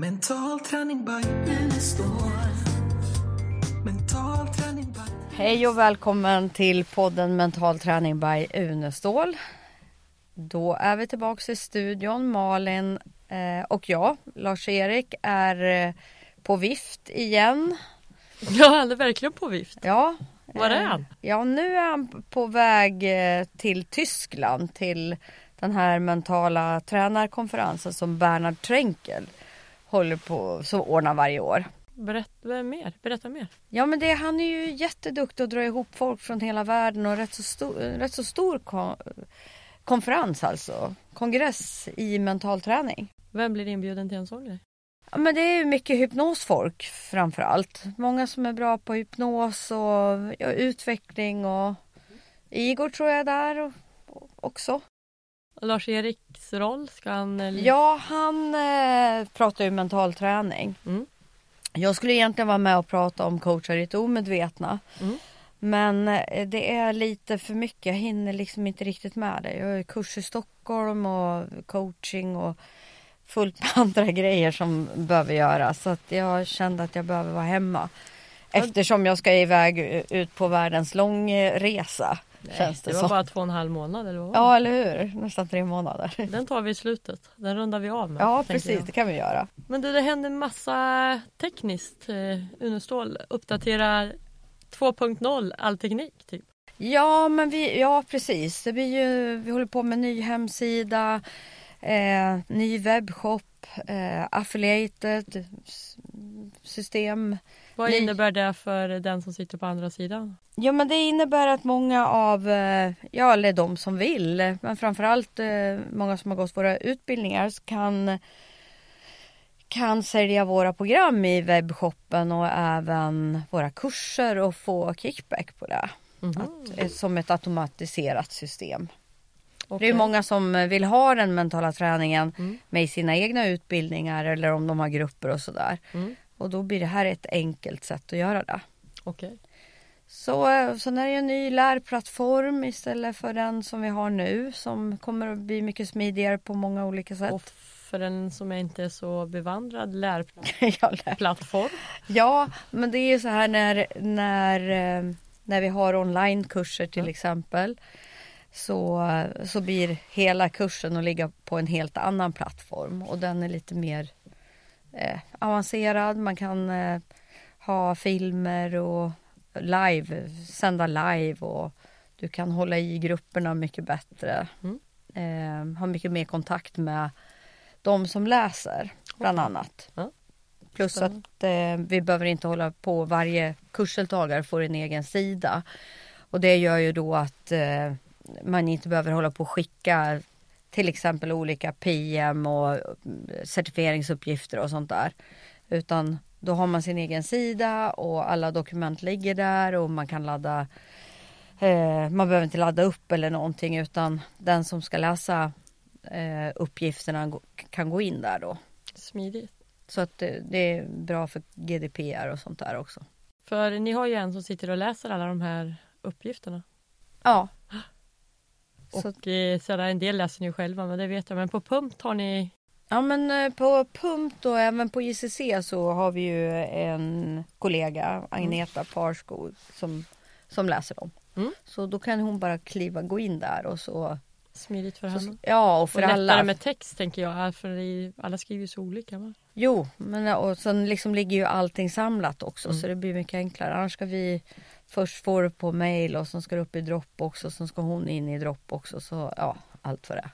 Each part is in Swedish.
Mental träning by Unestål. Mental träning by... Hej och välkommen till podden Mental träning by Unestål. Då är vi tillbaka i studion. Malin eh, och jag, Lars-Erik, är eh, på vift igen. Ja, han är verkligen på vift. Ja. Var är eh, han? Ja, nu är han på väg till Tyskland till den här mentala tränarkonferensen som Bernhard Tränkel håller på, som ordnar varje år. Berätta mer. Berätta mer. Ja men det, han är ju jätteduktig att dra ihop folk från hela världen och rätt så stor, rätt så stor kon, konferens alltså. Kongress i mental träning. Vem blir inbjuden till en sån grej? Ja, men det är ju mycket hypnosfolk framför allt. Många som är bra på hypnos och ja, utveckling och Igor tror jag är där och, och också. Lars-Eriks roll, ska han... eller- Ja, han eh, pratar ju mental träning. Mm. Jag skulle egentligen vara med och prata om coachar i det omedvetna. Mm. Men eh, det är lite för mycket. Jag hinner liksom inte riktigt med det. Jag har kurs i Stockholm och coaching och fullt med andra grejer som behöver göras. Så att jag kände att jag behöver vara hemma. Eftersom jag ska iväg ut på världens lång eh, resa. Känns det det var som. bara två och en halv månad eller vad Ja, eller hur? Nästan tre månader. Den tar vi i slutet. Den rundar vi av med. Ja, precis. jag. Det kan vi göra. Men du, det händer massa tekniskt. Eh, Unestål uppdaterar 2.0 all teknik typ. Ja, men vi, ja precis. Det blir ju, vi håller på med ny hemsida, eh, ny webbshop, eh, affiliated system. Vad Nej. innebär det för den som sitter på andra sidan? Ja, men det innebär att många av, eh, ja, eller de som vill, men framförallt eh, många som har gått våra utbildningar kan kan sälja våra program i webbshoppen och även våra kurser och få kickback på det. Mhm. Att, eh, som ett automatiserat system. Det Okej. är många som vill ha den mentala träningen Mm. med sina egna utbildningar eller om de har grupper och sådär. Mm. Och då blir det här ett enkelt sätt att göra det. Okej. Så, eh, sen är det ju en ny lärplattform istället för den som vi har nu som kommer att bli mycket smidigare på många olika sätt. Och för en som inte är så bevandrad lärplattform. Ja, men det är ju så här när, när, eh, när vi har onlinekurser till Mm. exempel. Så, så blir hela kursen att ligga på en helt annan plattform och den är lite mer eh, avancerad. Man kan eh, ha filmer och live, sända live och du kan hålla i grupperna mycket bättre. Mm. Eh, ha mycket mer kontakt med de som läser bland annat. Ja. Plus Spännande. att eh, vi behöver inte hålla på varje kursdeltagare får en egen sida. Och det gör ju då att eh, man inte behöver hålla på och skicka till exempel olika PM och mm, certifieringsuppgifter och sånt där. Utan då har man sin egen sida och alla dokument ligger där och man kan ladda eh, man behöver inte ladda upp eller någonting utan den som ska läsa eh, uppgifterna kan gå in där då. Smidigt. Så att det, det är bra för GDPR och sånt där också. För ni har ju en som sitter och läser alla de här uppgifterna. Ja. Och eh, så där, en del läser ni själva, men det vet jag. Men på pump har ni... ja men eh, på Pumpt och även på ICC så har vi ju en kollega, Agneta Parsko, som, som läser dem. Mm. Så då kan hon bara kliva, gå in där och så. Smidigt för henne. ja och för och alla. lättare med text tänker jag, för i- alla skriver ju så olika. Va? Jo, men och sen liksom ligger ju allting samlat också Mm. så det blir mycket enklare. Annars ska vi först få det på mail och sen ska det upp i Dropbox och sen ska hon in i Dropbox och så ja, allt för det.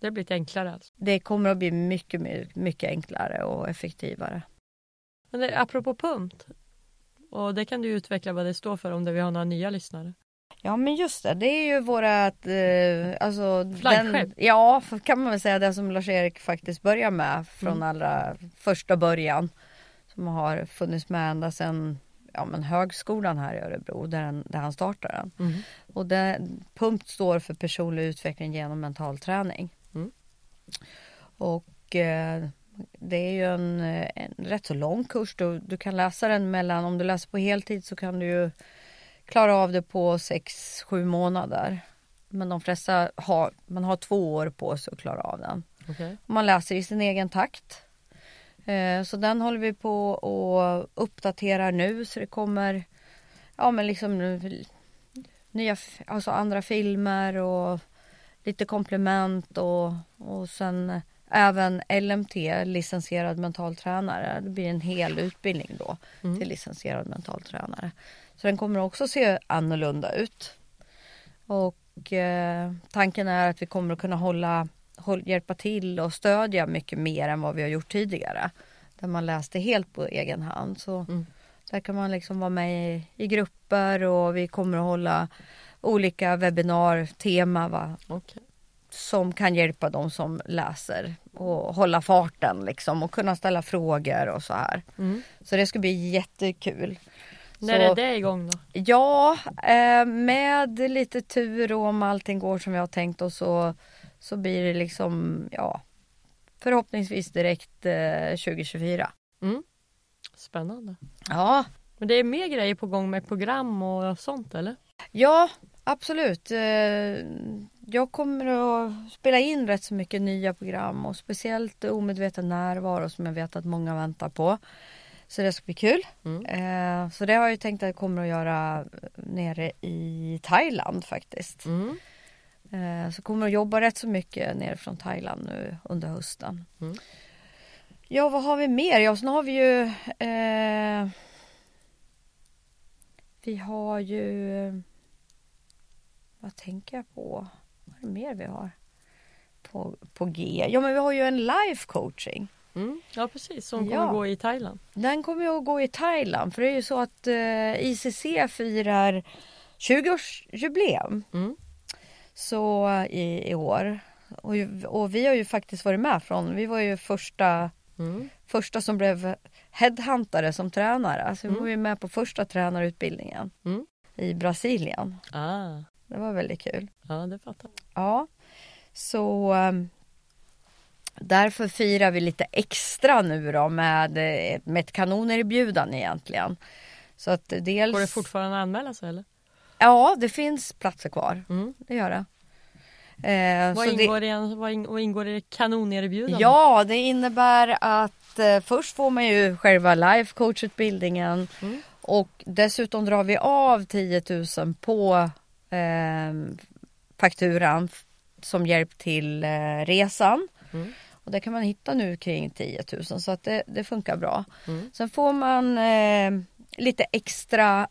Det har blivit enklare alltså. Det kommer att bli mycket, mycket, enklare och effektivare. Men det, apropå pump. Och det kan du utveckla vad det står för om det vi har några nya lyssnare. Ja men just det, det är ju vårat, eh, alltså. Den, ja, kan man väl säga det som Lars-Erik faktiskt börjar med från Mm. allra första början. Som har funnits med ända sedan ja, men högskolan här i Örebro där, den, där han startade den. Mm. Och det, PUMP står för personlig utveckling genom mental träning. Mm. Och eh, det är ju en, eh, en rätt så lång kurs. Du, du kan läsa den mellan, om du läser på heltid så kan du ju klara av det på sex sju månader. Men de flesta har, man har två år på sig att klara av den. Okej. Man läser i sin egen takt. Eh, så den håller vi på och uppdaterar nu så det kommer ja men liksom nya, alltså andra filmer och lite komplement och, och sen även LMT, licensierad mentaltränare. Det blir en hel utbildning då Mm. till licensierad mentaltränare. Så den kommer också se annorlunda ut. Och eh, tanken är att vi kommer att kunna hålla, håll, hjälpa till och stödja mycket mer än vad vi har gjort tidigare. Där man läste helt på egen hand. Så Mm. där kan man liksom vara med i, i grupper och vi kommer att hålla olika webbinartema va? Okej. som kan hjälpa de som läser och hålla farten liksom och kunna ställa frågor och så här. Mm. Så det ska bli jättekul. När är det igång då? Ja, eh, med lite tur och om allting går som vi har tänkt oss så, så blir det liksom, ja, förhoppningsvis direkt eh, 2024. Mm. Spännande. Ja, Men det är mer grejer på gång med program och sånt eller? ja, absolut. Eh, jag kommer att spela in rätt så mycket nya program och speciellt omedveten närvaro som jag vet att många väntar på. Så det ska bli kul. Mm. Eh, så det har jag tänkt att jag kommer att göra nere i Thailand faktiskt. Mm. Eh, Så kommer att jobba rätt så mycket nere från Thailand nu under hösten. Mm. Ja, vad har vi mer? Ja, sen har vi ju... Eh, vi har ju... Vad tänker jag på? Vad är det mer vi har? På, på G. Ja, men vi har ju en life coaching. Mm. Ja precis, som kommer Ja. gå i Thailand. Den kommer ju att gå i Thailand. För det är ju så att eh, ICC firar 20-årsjubileum. Mm. Så i, i år. Och, och vi har ju faktiskt varit med från, vi var ju första, Mm. första som blev headhuntare som tränare. Alltså vi Mm. var ju med på första tränarutbildningen Mm. i Brasilien. Ah, Det var väldigt kul. ja det fattar jag. Ja, så ehm, därför firar vi lite extra nu då med, eh, med ett kanonerbjudande egentligen. Så att dels... Går det fortfarande att anmäla sig eller? Ja, det finns platser kvar. Mm. Det gör det. Eh, Vad, så det- ingår i en, vad, in, vad ingår i det kanonerbjudandet? Ja, det innebär att eh, först får man ju själva life coachutbildningen Mm. och dessutom drar vi av 10 000 på eh, fakturan som hjälp till eh, resan. Mm. Och det kan man hitta nu kring 10 000 så att det, det funkar bra. Mm. Sen får man eh, lite extra ex,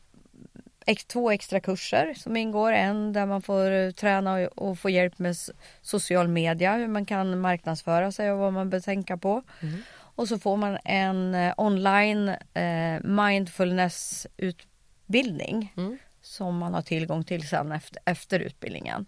två extra kurser som ingår. En där man får eh, träna och, få hjälp med social media, hur man kan marknadsföra sig och vad man bör tänka på. Mm. Och så får man en eh, online eh, mindfulness-utbildning Mm. som man har tillgång till sen efter, efter utbildningen.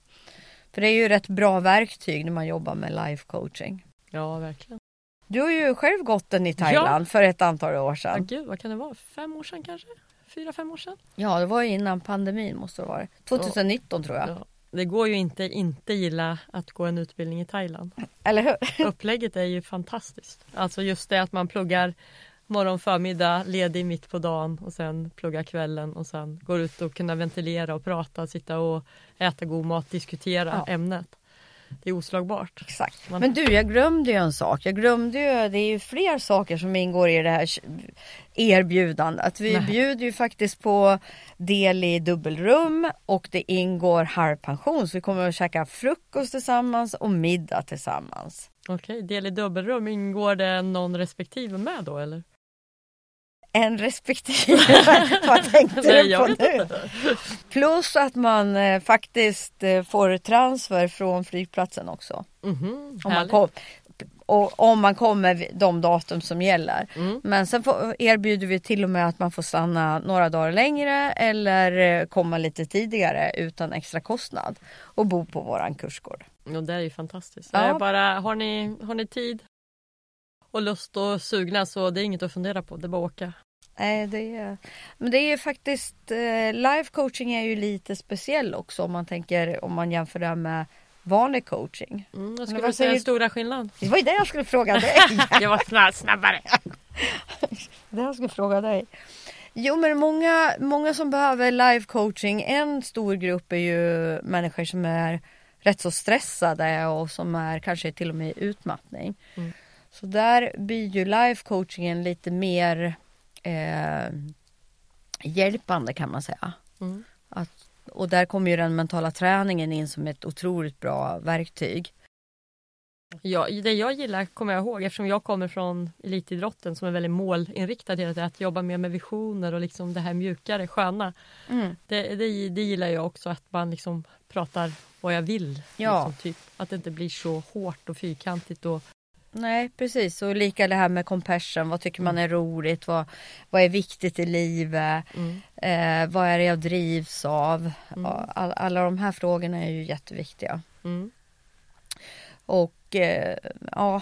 För det är ju rätt bra verktyg när man jobbar med life coaching. Ja verkligen. Du har ju själv gått den i Thailand för ett antal år Ja. sedan. gud vad kan det vara? Fem år sedan kanske? Fyra, fem år sedan? Ja, det var ju innan pandemin måste det vara. 2019 tror jag. Ja. Det går ju inte inte gilla att gå en utbildning i Thailand. Eller hur? Upplägget är ju fantastiskt. Alltså just det att man pluggar morgon, förmiddag, ledig mitt på dagen och sen pluggar kvällen och sen går ut och kunna ventilera och prata, sitta och äta god mat, diskutera Ja. ämnet. Det är oslagbart. Exakt. Man- Men du, jag glömde ju en sak. Jag glömde ju, det är ju fler saker som ingår i det här erbjudandet. Vi Nej. bjuder ju faktiskt på del i dubbelrum och det ingår halvpension. Så vi kommer att käka frukost tillsammans och middag tillsammans. Okej, del i dubbelrum, ingår det någon respektive med då eller? En respektive, vad tänkte du på nu? Plus att man eh, faktiskt eh, får transfer från flygplatsen också. Mhm, Om man, kom, och, om man kommer de datum som gäller. Mm. Men sen får, erbjuder vi till och med att man får stanna några dagar längre eller eh, komma lite tidigare utan extra kostnad och bo på våran kursgård. Och det är ju fantastiskt. Ja. Jag bara, har, ni, har ni tid och lust och sugna så det är inget att fundera på, det är bara att åka. Nej, det är, men det är ju faktiskt, eh, life coaching är ju lite speciell också om man tänker, om man jämför det med vanlig coaching. Mm, jag skulle säga säger- den stora skillnaden. Det var ju det jag skulle fråga dig. Jag var snabb, snabbare. det jag skulle fråga dig. Jo men många, många som behöver life coaching, en stor grupp är ju människor som är rätt så stressade och som är kanske till och med i utmattning. Mm. Så där blir ju life coachingen lite mer eh, hjälpande kan man säga. Mm. Att, och där kommer ju den mentala träningen in som ett otroligt bra verktyg. Ja, det jag gillar kommer jag ihåg eftersom jag kommer från elitidrotten som är väldigt målinriktad hela tiden, att jobba mer med visioner och liksom det här mjukare, sköna. Mm. Det, det, det gillar jag också att man liksom pratar vad jag vill. Ja. Liksom, typ. Att det inte blir så hårt och fyrkantigt. Och, Nej precis och lika det här med compassion. Vad tycker man är roligt? Vad, vad är viktigt i livet? mm, Eh, vad är det jag drivs av? Mm. All, alla de här frågorna är ju jätteviktiga. mm, Och eh, ja,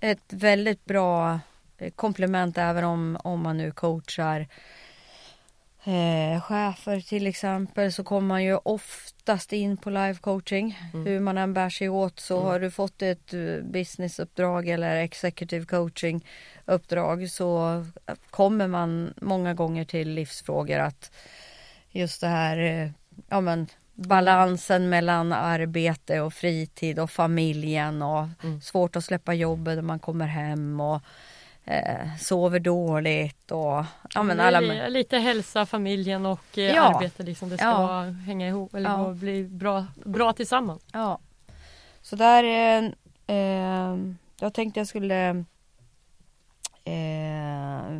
ett väldigt bra eh, komplement även om, om man nu coachar eh, chefer till exempel så kommer man ju oftast in på live coaching. Mm. Hur man än bär sig åt så Mm. har du fått ett eh, businessuppdrag eller executive coaching uppdrag så kommer man många gånger till livsfrågor att just det här eh, ja men balansen mellan arbete och fritid och familjen och Mm. svårt att släppa jobbet när man kommer hem och eh, sover dåligt och ja men alla li- Lite hälsa, familjen och eh, Ja. arbete. Liksom. Det ska Ja. vara, hänga ihop eller Ja. bli bra, bra tillsammans. Ja. Så där eh, eh, jag tänkte jag skulle eh,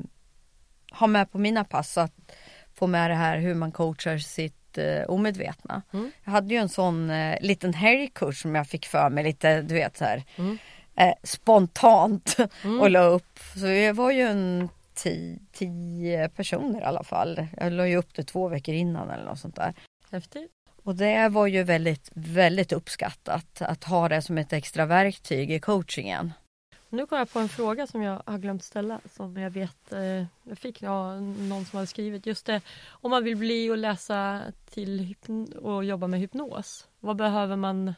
ha med på mina pass att få med det här hur man coachar sitt eh, omedvetna. Mm. Jag hade ju en sån eh, liten helgkurs som jag fick för mig lite, du vet så här Mm. Eh, spontant Mm. och la upp. Så det var ju en tio, tio personer i alla fall. Jag la ju upp det två veckor innan eller något sånt där. Häftigt. Och det var ju väldigt, väldigt uppskattat att ha det som ett extra verktyg i coachingen. Nu kom jag på en fråga som jag har glömt ställa som jag vet eh, jag fick ja, någon som hade skrivit just det om man vill bli och läsa till och jobba med hypnos. Vad behöver man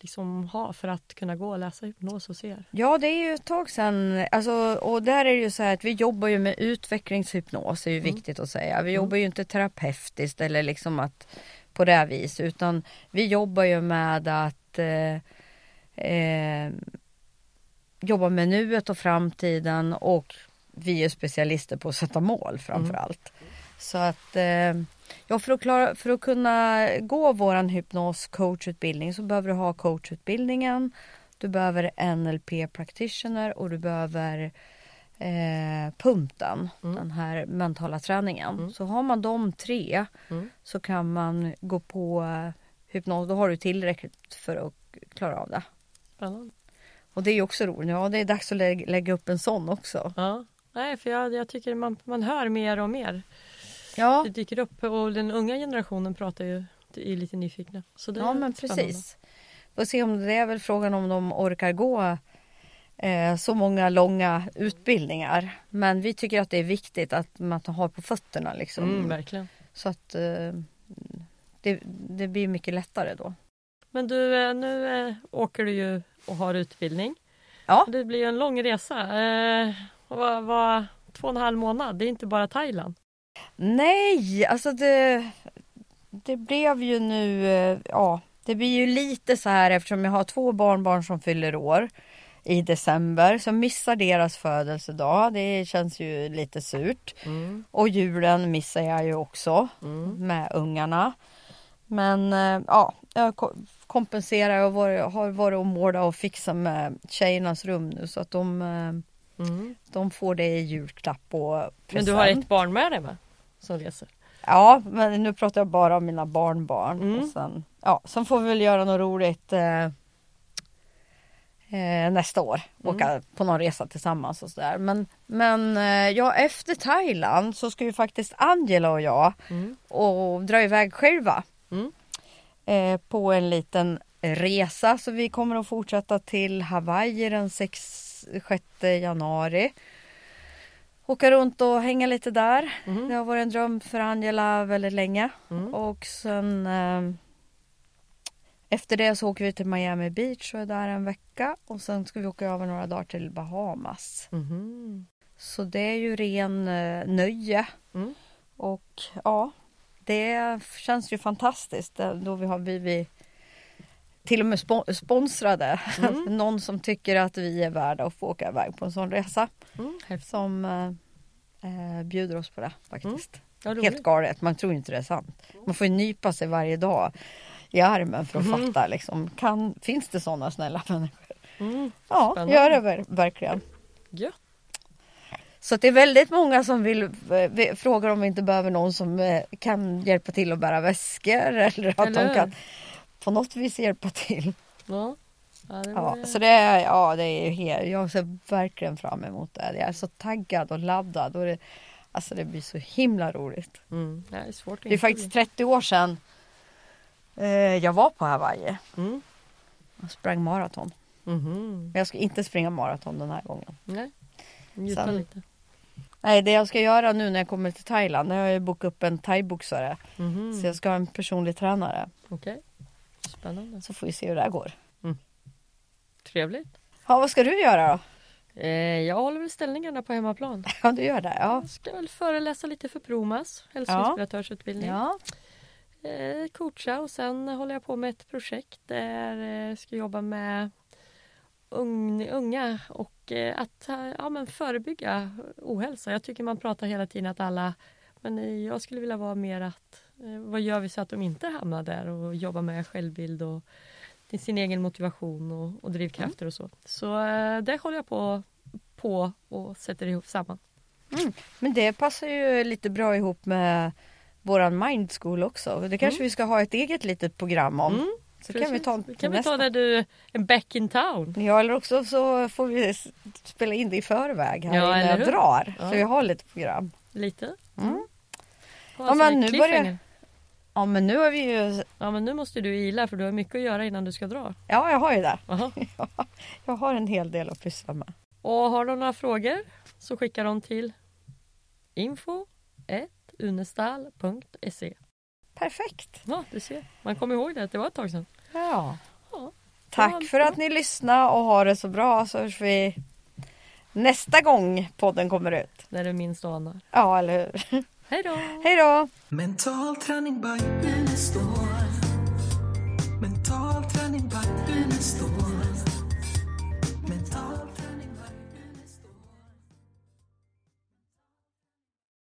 liksom ha för att kunna gå och läsa hypnos hos er? Ja, det är ju ett tag sedan. Alltså, och där är det ju så här att vi jobbar ju med utvecklingshypnos, är ju Mm. viktigt att säga. Vi jobbar ju inte terapeutiskt eller liksom att på det här vis, utan vi jobbar ju med att eh, eh, jobba med nuet och framtiden och vi är specialister på att sätta mål framför Mm. Så att eh, ja, för att, klara, för att kunna gå våran hypnoscoachutbildning så behöver du ha coachutbildningen. Du behöver NLP practitioner och du behöver eh, pumpen, Mm. den här mentala träningen. Mm. Så har man de tre Mm. så kan man gå på hypnos. Då har du tillräckligt för att klara av det. Spännande. Och det är ju också roligt. Ja, det är dags att lä- lägga upp en sån också. Ja. Nej, för jag, jag tycker man, man hör mer och mer. Ja, Det dyker upp och den unga generationen pratar ju är lite nyfikna. Så det ja men spännande. precis. Får se om det är väl frågan om de orkar gå eh, så många långa utbildningar. Men vi tycker att det är viktigt att man har på fötterna liksom. Mm, verkligen. Så att eh, det, det blir mycket lättare då. Men du, eh, nu eh, åker du ju och har utbildning. Ja. Det blir ju en lång resa. Eh, vad, vad, två och en halv månad, det är inte bara Thailand. Nej, alltså det, det blev ju nu, eh, ja, det blir ju lite så här eftersom jag har två barnbarn som fyller år i december så missar deras födelsedag. Det känns ju lite surt. Mm. Och julen missar jag ju också Mm. med ungarna. Men eh, ja, jag ko- kompenserar och har varit och målat och fixat med tjejernas rum nu så att de, eh, Mm. de får det i julklapp och present. Men du har ett barn med dig va? Som reser? Ja, men nu pratar jag bara om mina barnbarn. Mm. Och sen, ja, sen får vi väl göra något roligt eh, eh, nästa år. Mm. Åka på någon resa tillsammans och sådär. Men, men eh, ja, efter Thailand så ska ju faktiskt Angela och jag Mm. och dra iväg själva. Mm. Eh, på en liten resa. Så vi kommer att fortsätta till Hawaii den 6, 6 januari. Åka runt och hänga lite där. Mm. Det har varit en dröm för Angela väldigt länge. Mm. Och sen eh, efter det så åker vi till Miami Beach och är där en vecka. Och sen ska vi åka över några dagar till Bahamas. Mhm. Så det är ju ren eh, nöje. Mm. Och ja, det känns ju fantastiskt eh, då vi har blivit till och med spo- sponsrade. Mm. Någon som tycker att vi är värda att få åka iväg på en sån resa. Mm. Som eh, eh, bjuder oss på det faktiskt. Ja, roligt. Helt galet, man tror inte det är sant. Man får ju nypa sig varje dag i armen för att Mhm. fatta liksom, kan, finns det sådana snälla människor? Mm, Ja, Spännande. gör det ver- verkligen. gött. Så det är väldigt många som vill eh, frågar om vi inte behöver någon som eh, kan hjälpa till att bära väskor eller att Eller de kan på något vis hjälpa till. Ja. Ja, det Ja, så det är, ja, det är helt, jag ser verkligen fram emot det. Jag är så taggad och laddad. Och det, alltså det blir så himla roligt. Mm, det är svårt Det är faktiskt 30 år sedan eh, jag var på Hawaii. Mm. och sprang maraton. Mhm. Men jag ska inte springa maraton den här gången. Nej. Njuta Sen- lite. Nej, det jag ska göra nu när jag kommer till Thailand, jag bokat upp en thaiboxare. Mhm. Så jag ska ha en personlig tränare. Okej. Spännande. Så får vi se hur det här går. Trevligt. Ja, vad ska du göra då? Eh, jag håller väl ställningarna på hemmaplan. Ja, du gör det. Ja. Jag ska väl föreläsa lite för Promas, hälsoinspiratörsutbildning. Ja. Eh, coacha och sen håller jag på med ett projekt där jag eh, ska jobba med ung, unga och eh, att eh, ja, men förebygga ohälsa. Jag tycker man pratar hela tiden att alla men jag skulle vilja vara mer att vad gör vi så att de inte hamnar där och jobba med självbild och sin egen motivation och, och drivkrafter och så. Så eh, det håller jag på, på och sätter ihop samman. Men det passar ju lite bra ihop med våran Mind School också. Det kanske vi ska ha ett eget litet program om. Mm, så kan vi ta Precis. kan vi ta där du är back in town. Ja, eller också så får vi spela in det i förväg här Ja, innan jag hur? drar. Ja. Så jag har lite program. Lite. Mm. Ja, en men nu börjar-. Ja, men nu har vi ju... Ja men nu måste du ila för du har mycket att göra innan du ska dra. Ja, jag har ju det. Aha. Jag har en hel del att pyssla med. Och har de några frågor så skickar de till info unestal.se Perfekt. Ja, du ser. Man kommer ihåg det, att det var ett tag sedan. Ja. Ja. Tack för att ni lyssnade och ha det så bra så hörs vi nästa gång podden kommer ut. När du minst anar. Ja, eller hur? Hej då! Hej då! Mental träning by Unestål. Mental träning by Unestål.